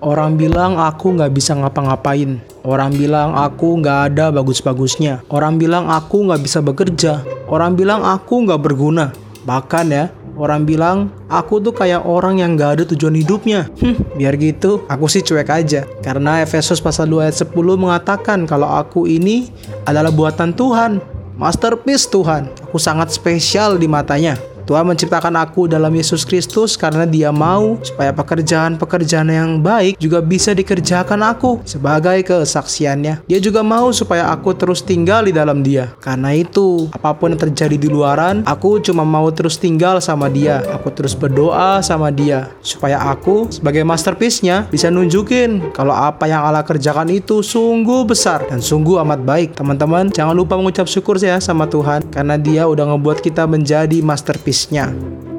Orang bilang aku nggak bisa ngapa-ngapain. Orang bilang aku nggak ada bagus-bagusnya. Orang bilang aku nggak bisa bekerja. Orang bilang aku nggak berguna. Bahkan ya, orang bilang aku tuh kayak orang yang nggak ada tujuan hidupnya. Hmm, biar gitu, aku sih cuek aja. Karena Efesus pasal 2 ayat 10 mengatakan kalau aku ini adalah buatan Tuhan. Masterpiece Tuhan. Aku sangat spesial di matanya. Tuhan menciptakan aku dalam Yesus Kristus karena dia mau supaya pekerjaan-pekerjaan yang baik juga bisa dikerjakan aku sebagai kesaksiannya. Dia juga mau supaya aku terus tinggal di dalam dia. Karena itu, apa pun yang terjadi di luaran, aku cuma mau terus tinggal sama dia. Aku terus berdoa sama dia supaya aku sebagai masterpiece-nya bisa nunjukin kalau apa yang Allah kerjakan itu sungguh besar dan sungguh amat baik. Teman-teman, jangan lupa mengucap syukur ya sama Tuhan karena dia udah ngebuat kita menjadi masterpiece-nya.